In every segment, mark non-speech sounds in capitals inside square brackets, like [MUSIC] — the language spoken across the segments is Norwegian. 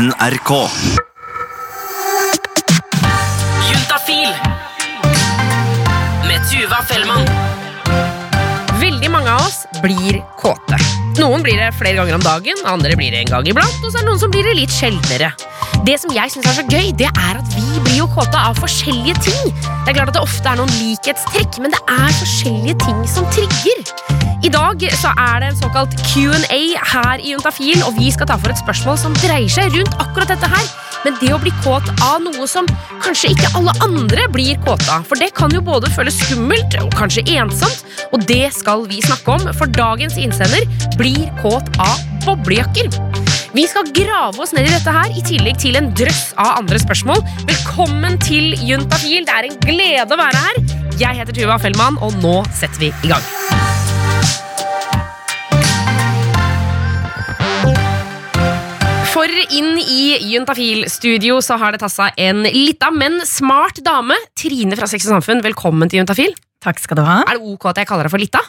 NRK. Juntafil med Tuva Fellmann. Veldig mange av oss blir kåte. Noen blir det flere ganger om dagen, andre blir det en gang iblant, og så er det noen som blir det litt sjeldnere. Det som jeg synes er så gøy, det er at vi blir jo kåte av forskjellige ting. Det er klart at det ofte er noen likhetstrekk, men det er forskjellige ting som trigger. I dag så er det en såkalt Q&A her i Juntafil, og vi skal ta for et spørsmål som dreier seg rundt akkurat dette her. Men det å bli kåt av noe som kanskje ikke alle andre blir kåte av. For det kan jo både føles skummelt og kanskje ensomt, og det skal vi snakke om, for dagens innsender blir kåt av boblejakker. Vi skal grave oss ned i dette her, i tillegg til en drøss av andre spørsmål. Velkommen til Juntafil. Det er en glede å være her. Jeg heter Tuva Fellmann, og nå setter vi i gang. For inn i Juntafil-studio så har det tatt seg en lita, men smart dame. Trine fra Sex og Samfunn, velkommen til Juntafil. Takk skal du ha. Er det ok at jeg kaller deg for lita?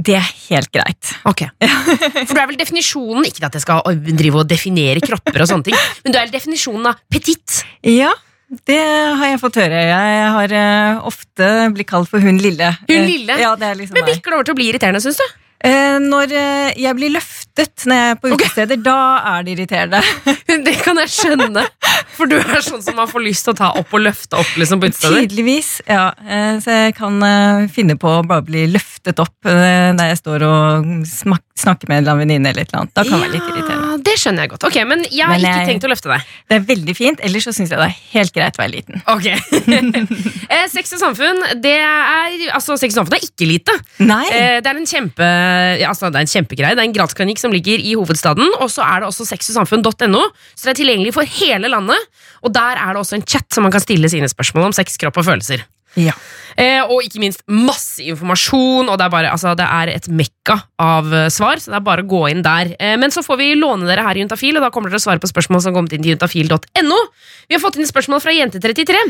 Det er helt greit. Ok. [LAUGHS] For du er vel definisjonen, ikke at jeg skal drive og definere kropper og sånne ting, men du er definisjonen av petit. Ja, det har jeg fått høre. Jeg har ofte blitt kalt for hun lille. Hun lille? Ja, det er liksom Men bikker det over til å bli irriterende, syns du? Eh, når eh, jeg blir løftet når jeg er på utesteder, da er det irriterende. [LAUGHS] Det kan jeg skjønne. For du er sånn som man får lyst til å ta opp og løfte opp liksom på utesteder. Tydeligvis. ja. Eh, så jeg kan finne på å bare bli løftet opp der jeg står og snakker med en venninne eller et eller annet. Da kan det være litt irriterende. Det skjønner jeg godt. Ok, Men jeg har Men ikke jeg- tenkt å løfte deg. Det er veldig fint, ellers så syns jeg det er helt greit å være liten. Ok. [LAUGHS] eh, Sex og samfunn, det er Altså, sex og samfunn er ikke lite. Nei. Eh, det er en kjempe altså, det er en kjempegreie. Det er en gradsklinikk som ligger i hovedstaden. Og så er det også sexogsamfunn.no, så det er tilgjengelig for hele landet. Og der er det også en chat som man kan stille sine spørsmål om sex, kropp og følelser. Ja. Eh, og ikke minst masse informasjon, og det er, bare, altså, det er et mekka av uh, svar, så det er bare å gå inn der. Eh, men så får vi låne dere her i Juntafil, og da kommer dere å svare på spørsmål som har kommet inn til juntafil.no. Vi har fått inn spørsmål fra Jente33,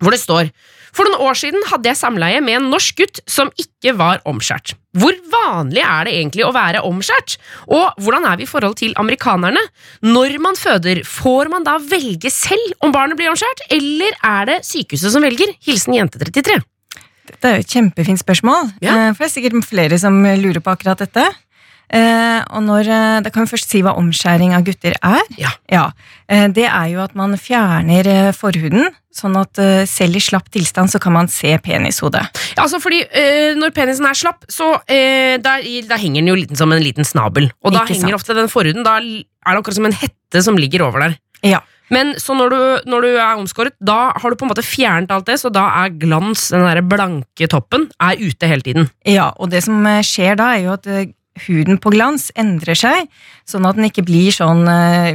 hvor det står For noen år siden hadde jeg samleie med en norsk gutt som ikke var omskjært. Hvor vanlig er det egentlig å være omskjært? Og hvordan er vi i forhold til amerikanerne? Når man føder, får man da velge selv om barnet blir omskjært, eller er det sykehuset som velger? Hilsen Jente33. Dette er jo et kjempefint spørsmål. Ja. Eh, For det er sikkert flere som lurer på akkurat dette. Eh, og når, eh, Da kan vi først si hva omskjæring av gutter er. Ja. eh, Det er jo at man fjerner eh, forhuden, sånn at eh, selv i slapp tilstand så kan man se penishodet. Ja, altså fordi øh, Når penisen er slapp, så der, der henger den jo liten som en liten snabel. Og da Ikke henger sant. ofte den forhuden Da er det akkurat som en hette som ligger over der. Ja. Men så når du, når du er omskåret, da har du på en måte fjernet alt det, så da er glans, den der blanke toppen, er ute hele tiden. Ja, og det som eh, skjer da, er jo at eh, huden på glans endrer seg, sånn at den ikke blir sånn eh,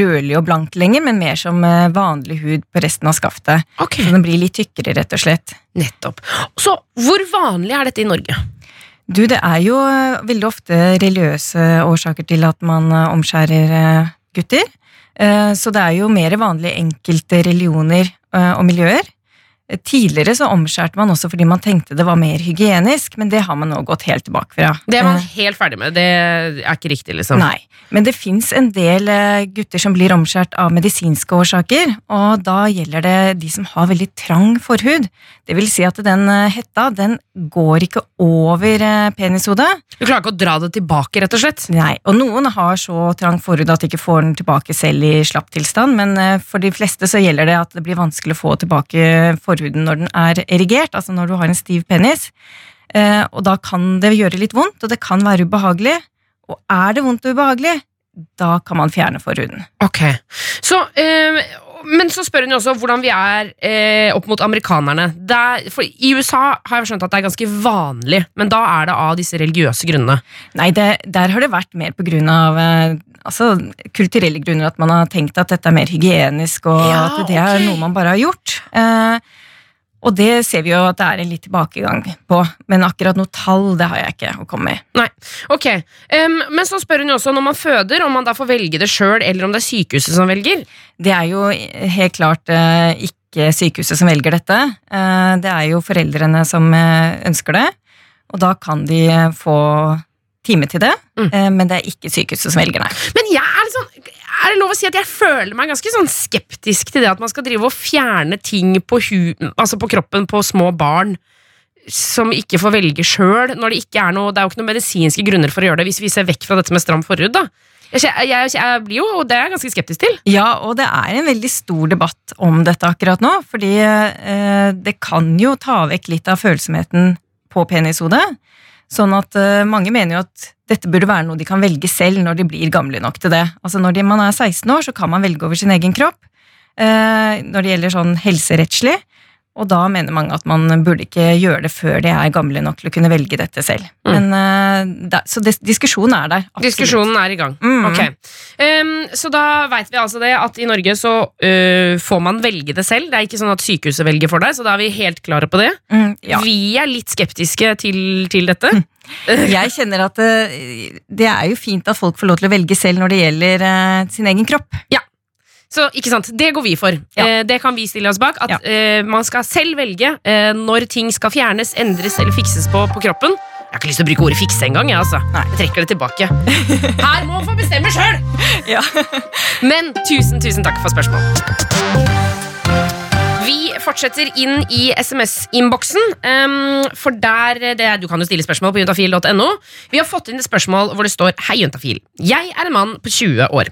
rødlig og blank lenger, men mer som eh, vanlig hud på resten av skaftet. Okay. Så den blir litt tykkere, rett og slett. nettopp. Så hvor vanlig er dette i Norge? Du, det er jo eh, veldig ofte religiøse årsaker til at man omskjærer gutter. Så det er jo mer vanlig i enkelte religioner og miljøer. Tidligere så omskjærte man også fordi man tenkte det var mer hygienisk, men det har man nå gått helt tilbake fra. Det er man Eh, helt ferdig med. Det er ikke riktig, liksom. Nei, men det fins en del eh, gutter som blir omskjært av medisinske årsaker, og da gjelder det de som har veldig trang forhud. Det vil si at den eh, hetta, den går ikke over penishodet. Du klarer ikke å dra det tilbake, rett og slett? Nei, og noen har så trang forhud at de ikke får den tilbake selv i slapp tilstand, men for de fleste så gjelder det at det blir vanskelig å få tilbake forhuden når den er erigert, altså når du har en stiv penis. Eh, Og da kan det gjøre litt vondt, og det kan være ubehagelig. Og er det vondt og ubehagelig, da kan man fjerne forhuden. Ok, så, eh, Men så spør hun jo også hvordan vi er eh, opp mot amerikanerne. Det er, for I USA har jeg skjønt at det er ganske vanlig, men da er det av disse religiøse grunnene. Nei, det, der har det vært mer på grunn av eh, altså, kulturelle grunner at man har tenkt at dette er mer hygienisk, og Ja, at det er noe man bare har gjort. Eh, og det ser vi jo at det er en litt tilbakegang på, men akkurat noe tall det har jeg ikke å komme med. Nei, ok. Um, men så spør hun jo også når man føder, om man da får velge det sjøl, eller om det er sykehuset som velger. Det er jo helt klart uh, ikke sykehuset som velger dette. Uh, det er jo foreldrene som uh, ønsker det, og da kan de få time til det, Mm. men det er ikke sykehuset som velger, nei. Men jeg er litt sånn er det lov å si at jeg føler meg ganske sånn skeptisk til det at man skal drive og fjerne ting på, altså på kroppen på små barn som ikke får velge sjøl, det Det er jo ikke noen medisinske grunner for å gjøre det, hvis vi ser vekk fra dette med stram forhud, da. Jeg, jeg, jeg blir jo, og det er jeg ganske skeptisk til. Ja, og det er en veldig stor debatt om dette akkurat nå, fordi eh, det kan jo ta vekk litt av følsomheten på penishodet. Sånn at uh, mange mener jo at dette burde være noe de kan velge selv når de blir gamle nok til det. Altså Når de, man er 16 år, så kan man velge over sin egen kropp. Uh, når det gjelder sånn helserettslig. Og da mener mange at man burde ikke gjøre det før de er gamle nok til å kunne velge dette selv. Mm. Men, eh, da, så dis diskusjonen er der. absolutt. Diskusjonen er i gang. Mm. Ok. Um, så da veit vi altså det at i Norge så uh, får man velge det selv. Det er ikke sånn at sykehuset velger for deg, så da er vi helt klare på det. Mm, ja. Vi er litt skeptiske til, til dette. Jeg kjenner at det, det er jo fint at folk får lov til å velge selv når det gjelder eh, sin egen kropp. Så ikke sant, Det går vi for. Ja. Eh, det kan vi stille oss bak. At Ja. eh, man skal selv velge eh, når ting skal fjernes, endres eller fikses på, på kroppen. Jeg har ikke lyst til å bruke ordet fikse engang. Jeg, altså. Nei. jeg trekker det tilbake. Her må man få bestemme sjøl! [LAUGHS] Ja. Men tusen, tusen takk for spørsmål. Vi fortsetter inn i SMS-innboksen. Um, for der det, Du kan jo stille spørsmål på juntafil.no. Vi har fått inn et spørsmål hvor det står Hei, juntafil. Jeg er en mann på 20 år.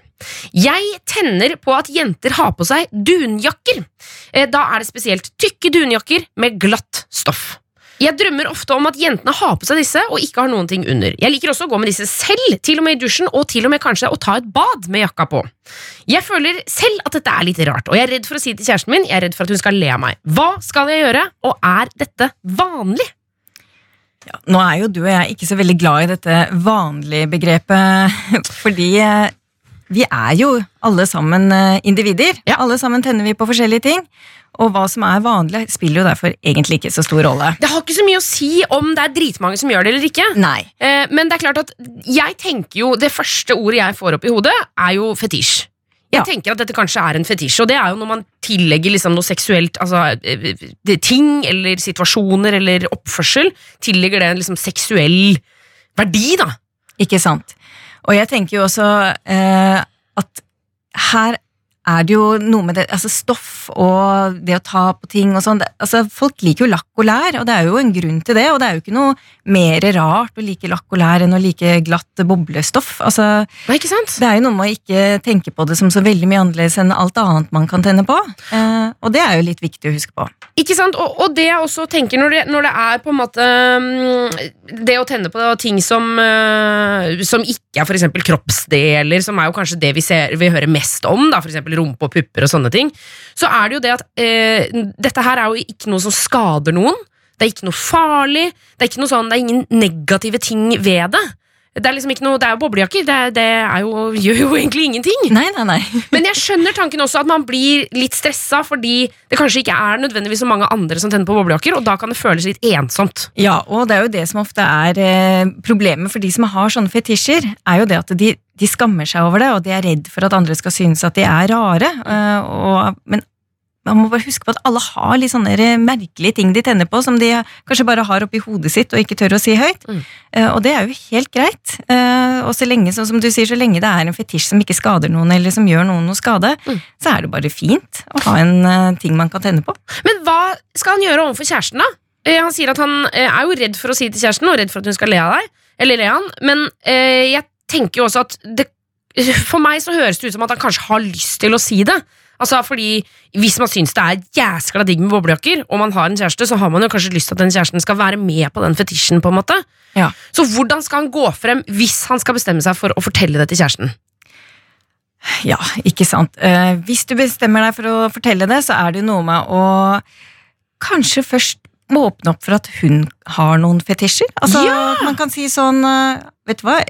Jeg tenner på at jenter har på seg dunjakker. Eh, Da er det spesielt tykke dunjakker med glatt stoff. Jeg drømmer ofte om at jentene har på seg disse og ikke har noen ting under. Jeg liker også å gå med disse selv, til og med i dusjen, og til og med kanskje å ta et bad med jakka på. Jeg føler selv at dette er litt rart, og jeg er redd for å si det til kjæresten min. Jeg er redd for at hun skal le av meg. Hva skal jeg gjøre, og er dette vanlig? Ja, nå er jo du og jeg ikke så veldig glad i dette vanlige begrepet, [LAUGHS] fordi eh, vi er jo alle sammen eh, individer. Ja. Alle sammen tenner vi på forskjellige ting. Og hva som er vanlig, spiller jo derfor egentlig ikke så stor rolle. Det har ikke så mye å si om det er dritmange som gjør det eller ikke. Nei. Eh, Men det er klart at jeg tenker jo Det første ordet jeg får opp i hodet, er jo fetisj. Jeg Ja. tenker at dette kanskje er en fetisj, og det er jo når man tillegger liksom noe seksuelt Altså eh, ting eller situasjoner eller oppførsel, tillegger det en liksom seksuell verdi, da. Ikke sant? Og jeg tenker jo også eh, at her er det jo noe med det, altså stoff og det å ta på ting og sånn. Altså, folk liker jo lakk og lær, og det er jo en grunn til det. Og det er jo ikke noe mer rart å like lakk og lær enn å like glatt boblestoff. Altså, ikke sant? det er jo noe med å ikke tenke på det som så veldig mye annerledes enn alt annet man kan tenne på. Eh, og det er jo litt viktig å huske på. Ikke sant? Og, og det jeg også tenker når det, når det er på en måte mm, Det å tenne på ting som, eh, som ikke er eksempel kroppsdeler, som er jo kanskje det vi, ser, vi hører mest om, da, for eksempel rumpe og pupper og sånne ting, så er det jo det at eh, dette her er jo ikke noe som skader noen. Det er ikke noe farlig. Det er ikke noe sånn, det er ingen negative ting ved det. Det er liksom ikke noe, det er jo boblejakker. Det, er- det er jo, [LAUGHS] gjør jo egentlig ingenting. Nei, nei, nei. [LAUGHS] Men jeg skjønner tanken også at man blir litt stressa fordi det kanskje ikke er nødvendigvis så mange andre som tenner på boblejakker, og da kan det føles litt ensomt. Ja, og det er jo det som ofte er eh, problemet for de som har sånne fetisjer, er jo det at de, de skammer seg over det, og de er redd for at andre skal synes at de er rare. eh, og, men man må bare huske på at alle har litt sånne merkelige ting de tenner på, som de kanskje bare har oppi hodet sitt og ikke tør å si høyt. Mm. Eh, og det er jo helt greit. Eh, og så lenge, sånn som du sier, så lenge det er en fetisj som ikke skader noen, eller som gjør noen noe skade, Mm. så er det bare fint å ha en ting man kan tenne på. Men hva skal han gjøre overfor kjæresten, da? Han sier at han er jo redd for å si til kjæresten, og redd for at hun skal le av deg. Eller le av han. Men jeg tenker jo også at det, For meg så høres det ut som at han kanskje har lyst til å si det. Altså fordi Hvis man syns det er jæskla digg med boblejakker, og man har en kjæreste, så har man jo kanskje lyst til at den kjæresten skal være med på den fetisjen. på en måte Ja. Så hvordan skal han gå frem hvis han skal bestemme seg for å fortelle det til kjæresten? Ja, ikke sant. Eh, hvis du bestemmer deg for å fortelle det, så er det noe med å kanskje først må åpne opp for at hun har noen fetisjer. Altså, Ja! Man kan si sånn eh, Vet du hva,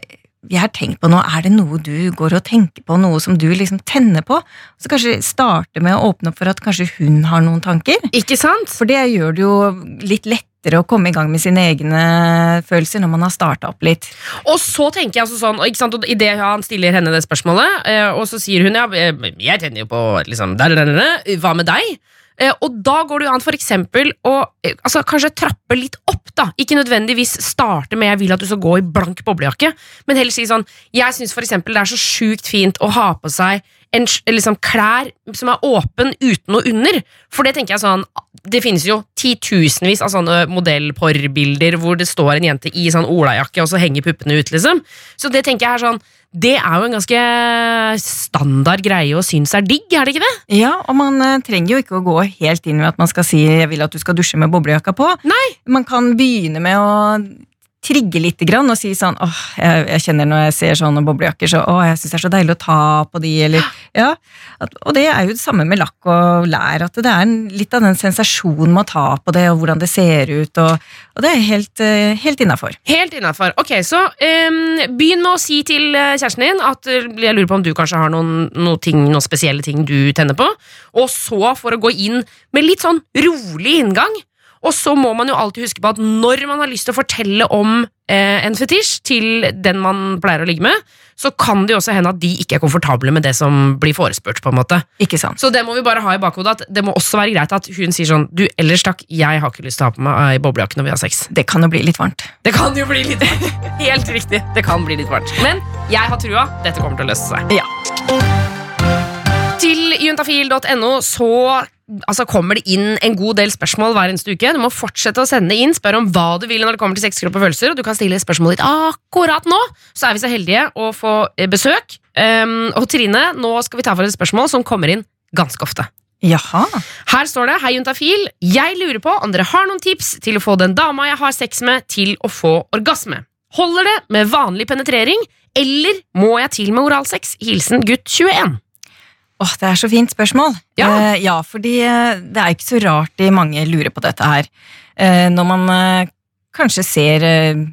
jeg har tenkt på nå, Er det noe du går og tenker på, noe som du liksom tenner på? Så kanskje starte med å åpne opp for at kanskje hun har noen tanker. Ikke sant? For det gjør det jo litt lettere å komme i gang med sine egne følelser når man har starta opp litt. Og så tenker jeg altså sånn, ikke sant, og Idet han stiller henne det spørsmålet, eh, og så sier hun ja, eh, jeg tenner jo på liksom, der, der, der, der, hva med deg? Eh, og da går det jo an for eksempel å eh, altså, kanskje trappe litt opp. da Ikke nødvendigvis starte med 'jeg vil at du skal gå i blank boblejakke', men heller si sånn 'jeg syns eksempel det er så sjukt fint å ha på seg en, liksom, klær som er åpen uten noe under'. For det tenker jeg sånn Det finnes jo titusenvis av sånne modellporrbilder hvor det står en jente i sånn olajakke, og så henger puppene ut, liksom. Så det tenker jeg er sånn Det er jo en ganske standard greie å synes er digg, er det ikke det? Ja, og man eh, trenger jo ikke å gå helt inn med at man skal si 'jeg vil at du skal dusje med boblejakka på'. Nei. Man kan begynne med å trigge litt grann og si sånn åh, jeg, jeg kjenner når jeg ser sånne boblejakker, så åh, jeg syns det er så deilig å ta på de, eller ja. Og det er jo det samme med lakk og lær, at det er litt av den sensasjonen med å ta på det, og hvordan det ser ut, og, og det er helt, eh, helt innafor. Helt innafor. Ok, så um, begynn med å si til eh, kjæresten din at eh, jeg lurer på om du kanskje har noen, noen, ting, noen spesielle ting du tenner på. Og så, for å gå inn med litt sånn rolig inngang Og så må man jo alltid huske på at når man har lyst til å fortelle om eh, en fetisj til den man pleier å ligge med, så kan det jo også hende at de ikke er komfortable med det som blir forespurt. på en måte. Ikke sant? Så det må vi bare ha i bakhodet at det må også være greit at hun sier sånn Du, ellers takk, jeg har ikke lyst til å ha på meg ei boblejakke når vi har sex. Det kan jo bli litt varmt. Det kan jo bli litt varmt. Helt riktig. Det kan bli litt varmt. Men jeg har trua. Dette kommer til å løse seg. Ja. Til juntafil.no så altså, kommer det inn en god del spørsmål hver eneste uke. Du må fortsette å sende inn. Spør om hva du vil når det kommer til sex, kropp og følelser. Og du kan stille spørsmålet ditt akkurat nå. Så er vi så heldige å få eh, besøk. Um, og Trine, nå skal vi ta for et spørsmål som kommer inn ganske ofte. Jaha. Her står det Hei, juntafil. Jeg lurer på om dere har noen tips til å få den dama jeg har sex med, til å få orgasme. Holder det med vanlig penetrering, eller må jeg til med oralsex? Hilsen gutt 21. Åh, det er så fint spørsmål. Ja. Eh, ja, fordi eh, det er ikke så rart de mange lurer på dette her. Eh, når man eh, kanskje ser eh,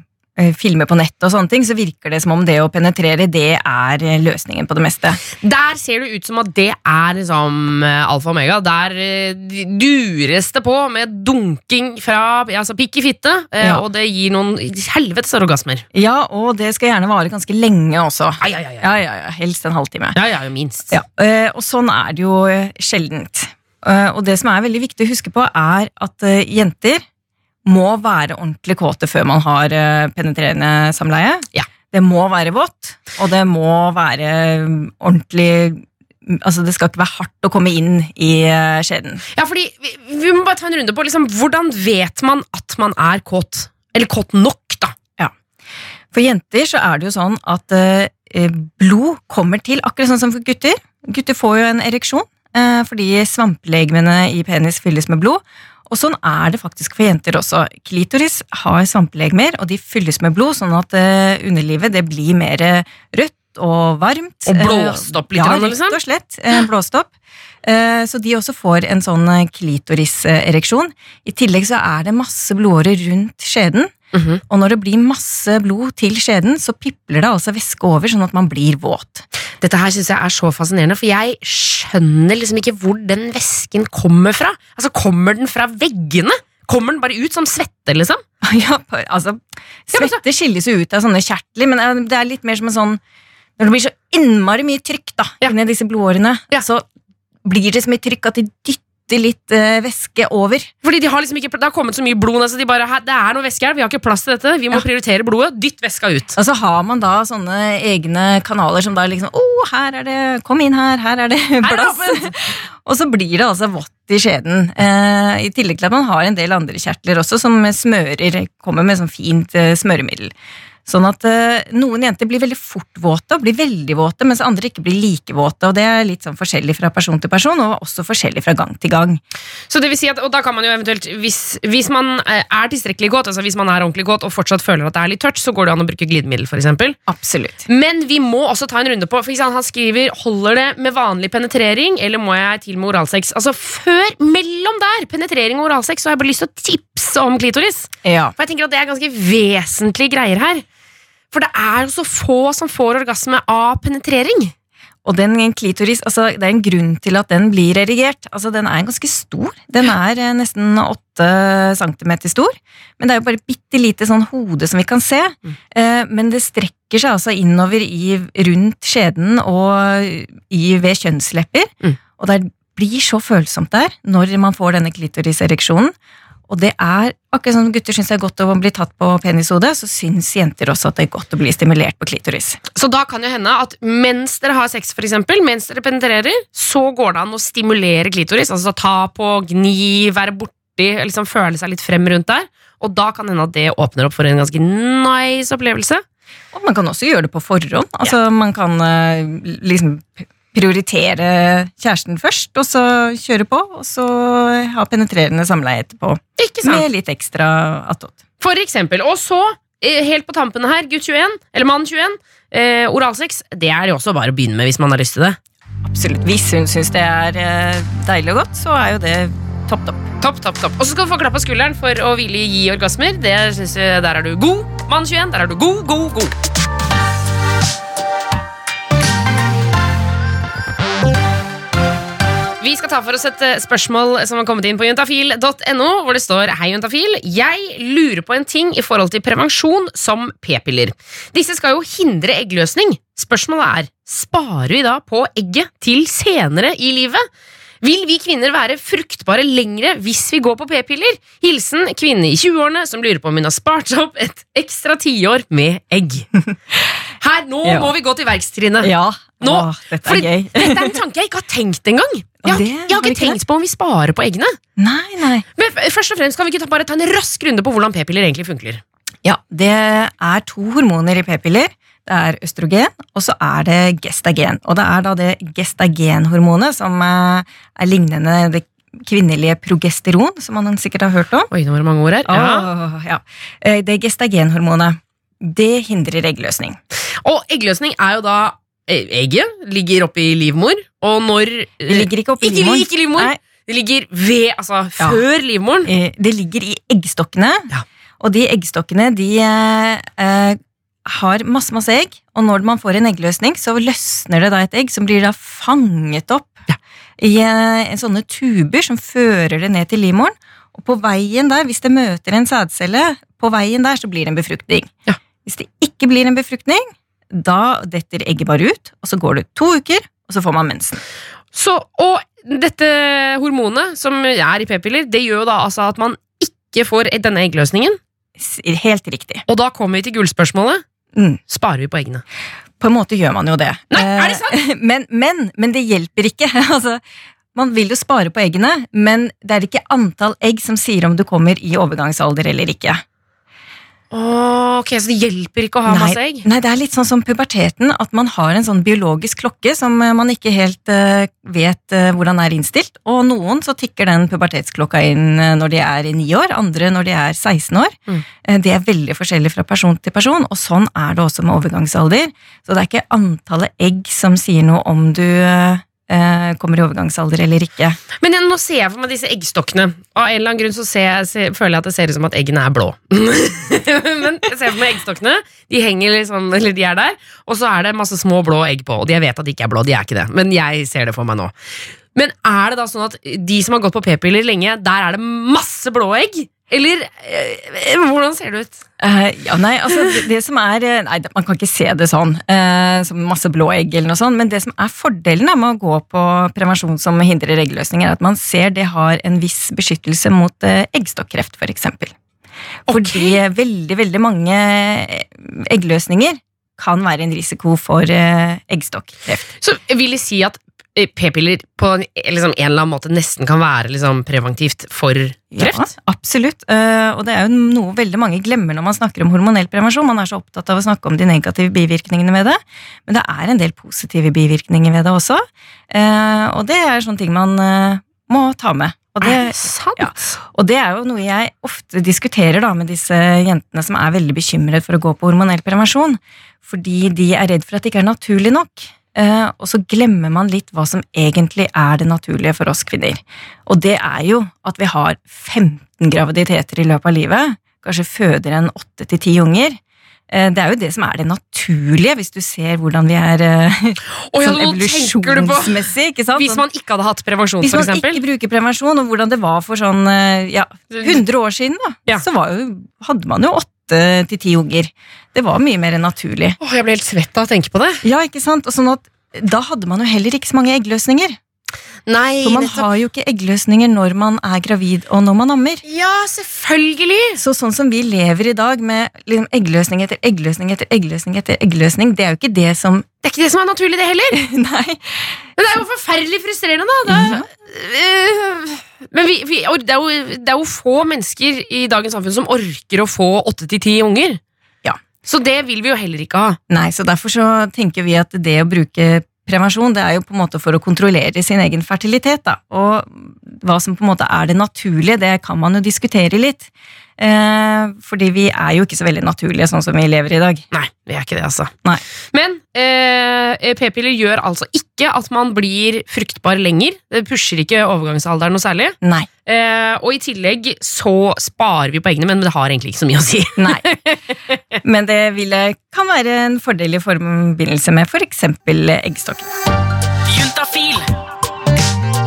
filmer på nett og sånne ting, så virker det som om det å penetrere, det er eh, løsningen på det meste. Der ser det ut som at det er liksom eh, alfa og omega. Der eh, dures det på med dunking fra altså pikk i fitte, eh, Ja. og det gir noen helvetes orgasmer. Ja, og det skal gjerne vare ganske lenge også. Ai, ai, ai. Ja, ja, ja, helst en halvtime. Ja, ja, minst. Ja, eh, og sånn er det jo eh, sjeldent. Eh, Og det som er veldig viktig å huske på, er at eh, jenter må være ordentlig kåte før man har eh, penetrerende samleie. Ja. Det må være vått, og det må være mm, ordentlig Altså, det skal ikke være hardt å komme inn i eh, skjeden. Ja, fordi vi, vi må bare ta en runde på liksom, hvordan vet man at man er kåt? Eller kåt nok, da. Ja. For jenter så er det jo sånn at eh, blod kommer til, akkurat sånn som for gutter. Gutter får jo en ereksjon eh, fordi svamplegemene i penis fylles med blod. Og sånn er det faktisk for jenter også. Klitoris har svamplegemer, og de fylles med blod, sånn at eh, underlivet det blir mer rødt og varmt. Og blåst opp litt Ja, rett og slett. Eh, blåst opp. Eh, Så de også får en sånn eh, klitorisereksjon. I tillegg så er det masse blodårer rundt skjeden. Mhm. Og når det blir masse blod til skjeden, så pipler det altså væske over, sånn at man blir våt. Dette her synes jeg er så fascinerende, for jeg skjønner liksom ikke hvor den væsken kommer fra. Altså, Kommer den fra veggene? Kommer den bare ut som svette, liksom? [LAUGHS] Ja, altså, Svette skilles jo ut av sånne kjertler, men eh, det er litt mer som en sånn Når det blir så innmari mye trykk da, Ja. inni disse blodårene, Ja. så blir det så mye trykk at de dytter litt uh, væske over. Fordi de har liksom ikke, Det har kommet så mye blod, altså de bare, det er noe væske her, vi har ikke plass til dette, vi må Ja. prioritere blodet, dytt væska ut. Og så har man da sånne egne kanaler som da liksom Å, her er det Kom inn her, her er det [LAUGHS] Her er plass. [LAUGHS] og så blir det altså vått i skjeden. Eh, I tillegg til at man har en del andre kjertler også som smører, kommer med sånn fint eh, smøremiddel. Sånn at eh, noen jenter blir veldig fort våte, og blir veldig våte, mens andre ikke blir like våte. Og det er litt sånn forskjellig fra person til person, og også forskjellig fra gang til gang. Så det vil si at, og da kan man jo eventuelt, hvis, hvis man eh, er tilstrekkelig godt, altså hvis man er ordentlig godt og fortsatt føler at det er litt tørt, så går det an å bruke glidemiddel, for eksempel. Absolutt. Men vi må også ta en runde på, for eksempel, han skriver, holder det med vanlig penetrering, eller må jeg til med oralsex? Altså før, mellom der, penetrering og oralsex, så har jeg bare lyst til å tipse om klitoris. Ja. For jeg tenker at det er ganske vesentlige greier her. For det er jo så få som får orgasme av penetrering. Og den klitoris, altså det er en grunn til at den blir erigert. Altså Den er ganske stor. Den er eh, nesten åtte centimeter stor. Men det er jo bare bitte lite sånn hode som vi kan se. Mm. Eh, men det strekker seg altså innover i, rundt skjeden og i, ved kjønnslepper. Mm. Og det blir så følsomt der når man får denne klitorisereksjonen. Og det er akkurat som gutter syns det er godt å bli tatt på penishodet, så syns jenter også at det er godt å bli stimulert på klitoris. Så da kan det hende at mens dere har sex, for eksempel, mens dere penetrerer, så går det an å stimulere klitoris. Altså ta på, gni, være borti, liksom føle seg litt frem rundt der. Og da kan det hende at det åpner opp for en ganske nice opplevelse. Og man kan også gjøre det på forhånd. Altså Man kan eh, liksom prioritere kjæresten først, og så kjøre på, og så ha penetrerende samleie etterpå. Ikke sant? Med litt ekstra attåt. For eksempel. Og så, eh, helt på tampen her, gutt 21, eller mann 21, eh, oralsex, det er jo også bare å begynne med hvis man har lyst til det. Absolutt. Hvis hun syns det er eh, deilig og godt, så er jo det topp topp. Topp, topp, topp. Og så skal du få klapp på skulderen for å ville gi orgasmer. Det synes jeg, Der er du god. Mann 21, der er du god, god, god. Vi skal ta for oss et eh, spørsmål som har kommet inn på juntafil.no, hvor det står Hei, juntafil. Jeg lurer på en ting i forhold til prevensjon som p-piller. Disse skal jo hindre eggløsning. Spørsmålet er sparer vi da på egget til senere i livet? Vil vi kvinner være fruktbare lengre hvis vi går på p-piller? Hilsen kvinne i 20-årene som lurer på om hun har spart opp et ekstra tiår med egg. Her, Nå [LAUGHS] Ja. må vi gå til verkstrinnet. Ja, Nå, Åh, dette er gøy. dette er en tanke jeg ikke har tenkt engang. Har- det jeg har ikke tenkt tenkt på om vi sparer på eggene. Nei, nei. Men først og fremst kan vi ikke ta, bare ta en rask runde på hvordan p-piller egentlig funker. Ja, det er to hormoner i p-piller. Det er østrogen, og så er det gestagen. Og det er da det gestagenhormonet som eh, er lignende det kvinnelige progesteron, som man sikkert har hørt om. Oi, nå var det mange ord her. Ja. Åh, ja. Eh, Det gestagenhormonet, det hindrer eggløsning. Og eggløsning er jo da Egget ligger oppi livmor, og når Det ligger ikke oppi ikke, livmor. ikke livmor! Nei, Det ligger ved, altså Ja. før livmoren. eh, det ligger i eggstokkene, Ja. og de eggstokkene de eh, eh, har masse, masse egg, og når man får en eggløsning, så løsner det da et egg som blir da fanget opp Ja. i eh, en sånne tuber som fører det ned til livmoren. Og på veien der, hvis det møter en sædcelle, på veien der så blir det en befruktning. Ja. Hvis det ikke blir en befruktning, da detter egget bare ut, og så går det to uker, og så får man mensen. Så, og dette hormonet som er i p-piller, det gjør jo da altså at man ikke får denne eggløsningen. Helt riktig. Og da kommer vi til gullspørsmålet. Mm. Sparer vi på eggene? På en måte gjør man jo det. Nei, er det sant? [LAUGHS] Men, men, men det hjelper ikke. [LAUGHS] altså, man vil jo spare på eggene, men det er ikke antall egg som sier om du kommer i overgangsalder eller ikke. Åh, ok, Så det hjelper ikke å ha masse egg? nei, det er litt sånn som puberteten, at man har en sånn biologisk klokke som eh, man ikke helt uh, vet uh, hvordan er innstilt. Og noen så tikker den pubertetsklokka inn uh, når de er i 9 år, andre når de er 16 år. Mm. Det er veldig forskjellig fra person til person, og sånn er det også med overgangsalder. Så det er ikke antallet egg som sier noe om du kommer i overgangsalder eller ikke. Men jeg, nå ser jeg for meg disse eggstokkene. Av en eller annen grunn så jeg, ser, føler jeg at det ser ut som at eggene er blå. [LAUGHS] Men jeg ser for meg eggstokkene. De henger liksom, eller de er der, og så er det masse små blå egg på. Og jeg vet at de ikke er blå, de er ikke det. Men jeg ser det for meg nå. Men er det da sånn at de som har gått på p-piller lenge, der er det masse blå egg? Eller eh, hvordan ser det ut? Uh, ja, nei, altså det, det som er eh, Nei, man kan ikke se det sånn, uh, som masse blå egg eller noe sånt, men det som er fordelen da, med å gå på prevensjon som hindrer eggløsning, er at man ser det har en viss beskyttelse mot uh, eggstokkreft, for eksempel. Fordi veldig, veldig mange eggløsninger kan være en risiko for eggstokkreft. Så vil det si at p-piller på en, liksom, en eller annen måte nesten kan være liksom, preventivt for kreft? Ja, absolutt. Uh, og det er jo noe veldig mange glemmer når man snakker om hormonell prevensjon. Man er så opptatt av å snakke om de negative bivirkningene ved det, men det er en del positive bivirkninger ved det også. Uh, og det er sånne ting man uh, må ta med. Og det, er det sant? ja. og det er jo noe jeg ofte diskuterer da med disse jentene som er veldig bekymret for å gå på hormonell prevensjon, fordi de er redd for at det ikke er naturlig nok. Eh, og så glemmer man litt hva som egentlig er det naturlige for oss kvinner. Og det er jo at vi har 15 graviditeter i løpet av livet, kanskje føder en 8-10 unger. Eh, Det er jo det som er det naturlige, hvis du ser hvordan vi er oh, ja, sånn evolusjonsmessig. ikke sant? Hvis Sånn- man ikke hadde hatt prevensjon, hvis man ikke bruker prevensjon, og hvordan det var for sånn ja, 100 år siden, da, Ja. så var jo, hadde man jo åtte til ti unger. Det var mye mer naturlig. Åh, jeg ble helt svett av å tenke på det. Ja, ikke sant? Og sånn at da hadde man jo heller ikke så mange eggløsninger. Nei, For man nettopp. har jo ikke eggløsninger når man er gravid og når man ammer. Ja, selvfølgelig! Så sånn som vi lever i dag med liksom eggløsning etter eggløsning etter eggløsning etter eggløsning, det er jo ikke det som Det er ikke det som er naturlig, det heller. [LAUGHS] Nei. Men det er jo forferdelig frustrerende, da. Det, øh, men vi, vi, det, er jo, det er jo få mennesker i dagens samfunn som orker å få åtte til ti unger. Så det vil vi jo heller ikke ha. Nei, så derfor så tenker vi at det å bruke prevensjon, det er jo på en måte for å kontrollere sin egen fertilitet, da. Og hva som på en måte er det naturlige, det kan man jo diskutere litt. Eh, fordi vi er jo ikke så veldig naturlige sånn som vi lever i dag. Nei, vi er ikke det, altså. Nei. Men eh, p-piller gjør altså ikke at man blir fruktbar lenger. Det pusher ikke overgangsalderen noe særlig. Nei. Eh, og i tillegg så sparer vi på eggene, men det har egentlig ikke så mye å si. Nei. [LAUGHS] Men det ville, kan være en fordel i forbindelse med f.eks. eggstokken. Juntafil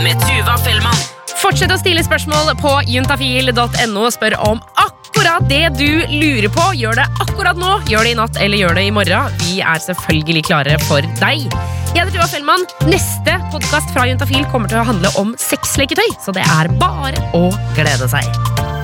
med Tuva Fellmann. Fortsett å stille spørsmål på juntafil.no. Spør om akkurat det du lurer på. Gjør det akkurat nå, gjør det i natt eller gjør det i morgen. Vi er selvfølgelig klare for deg. Jeg heter Tuva Fellmann. Neste podkast fra Juntafil kommer til å handle om sexleketøy, så det er bare å glede seg.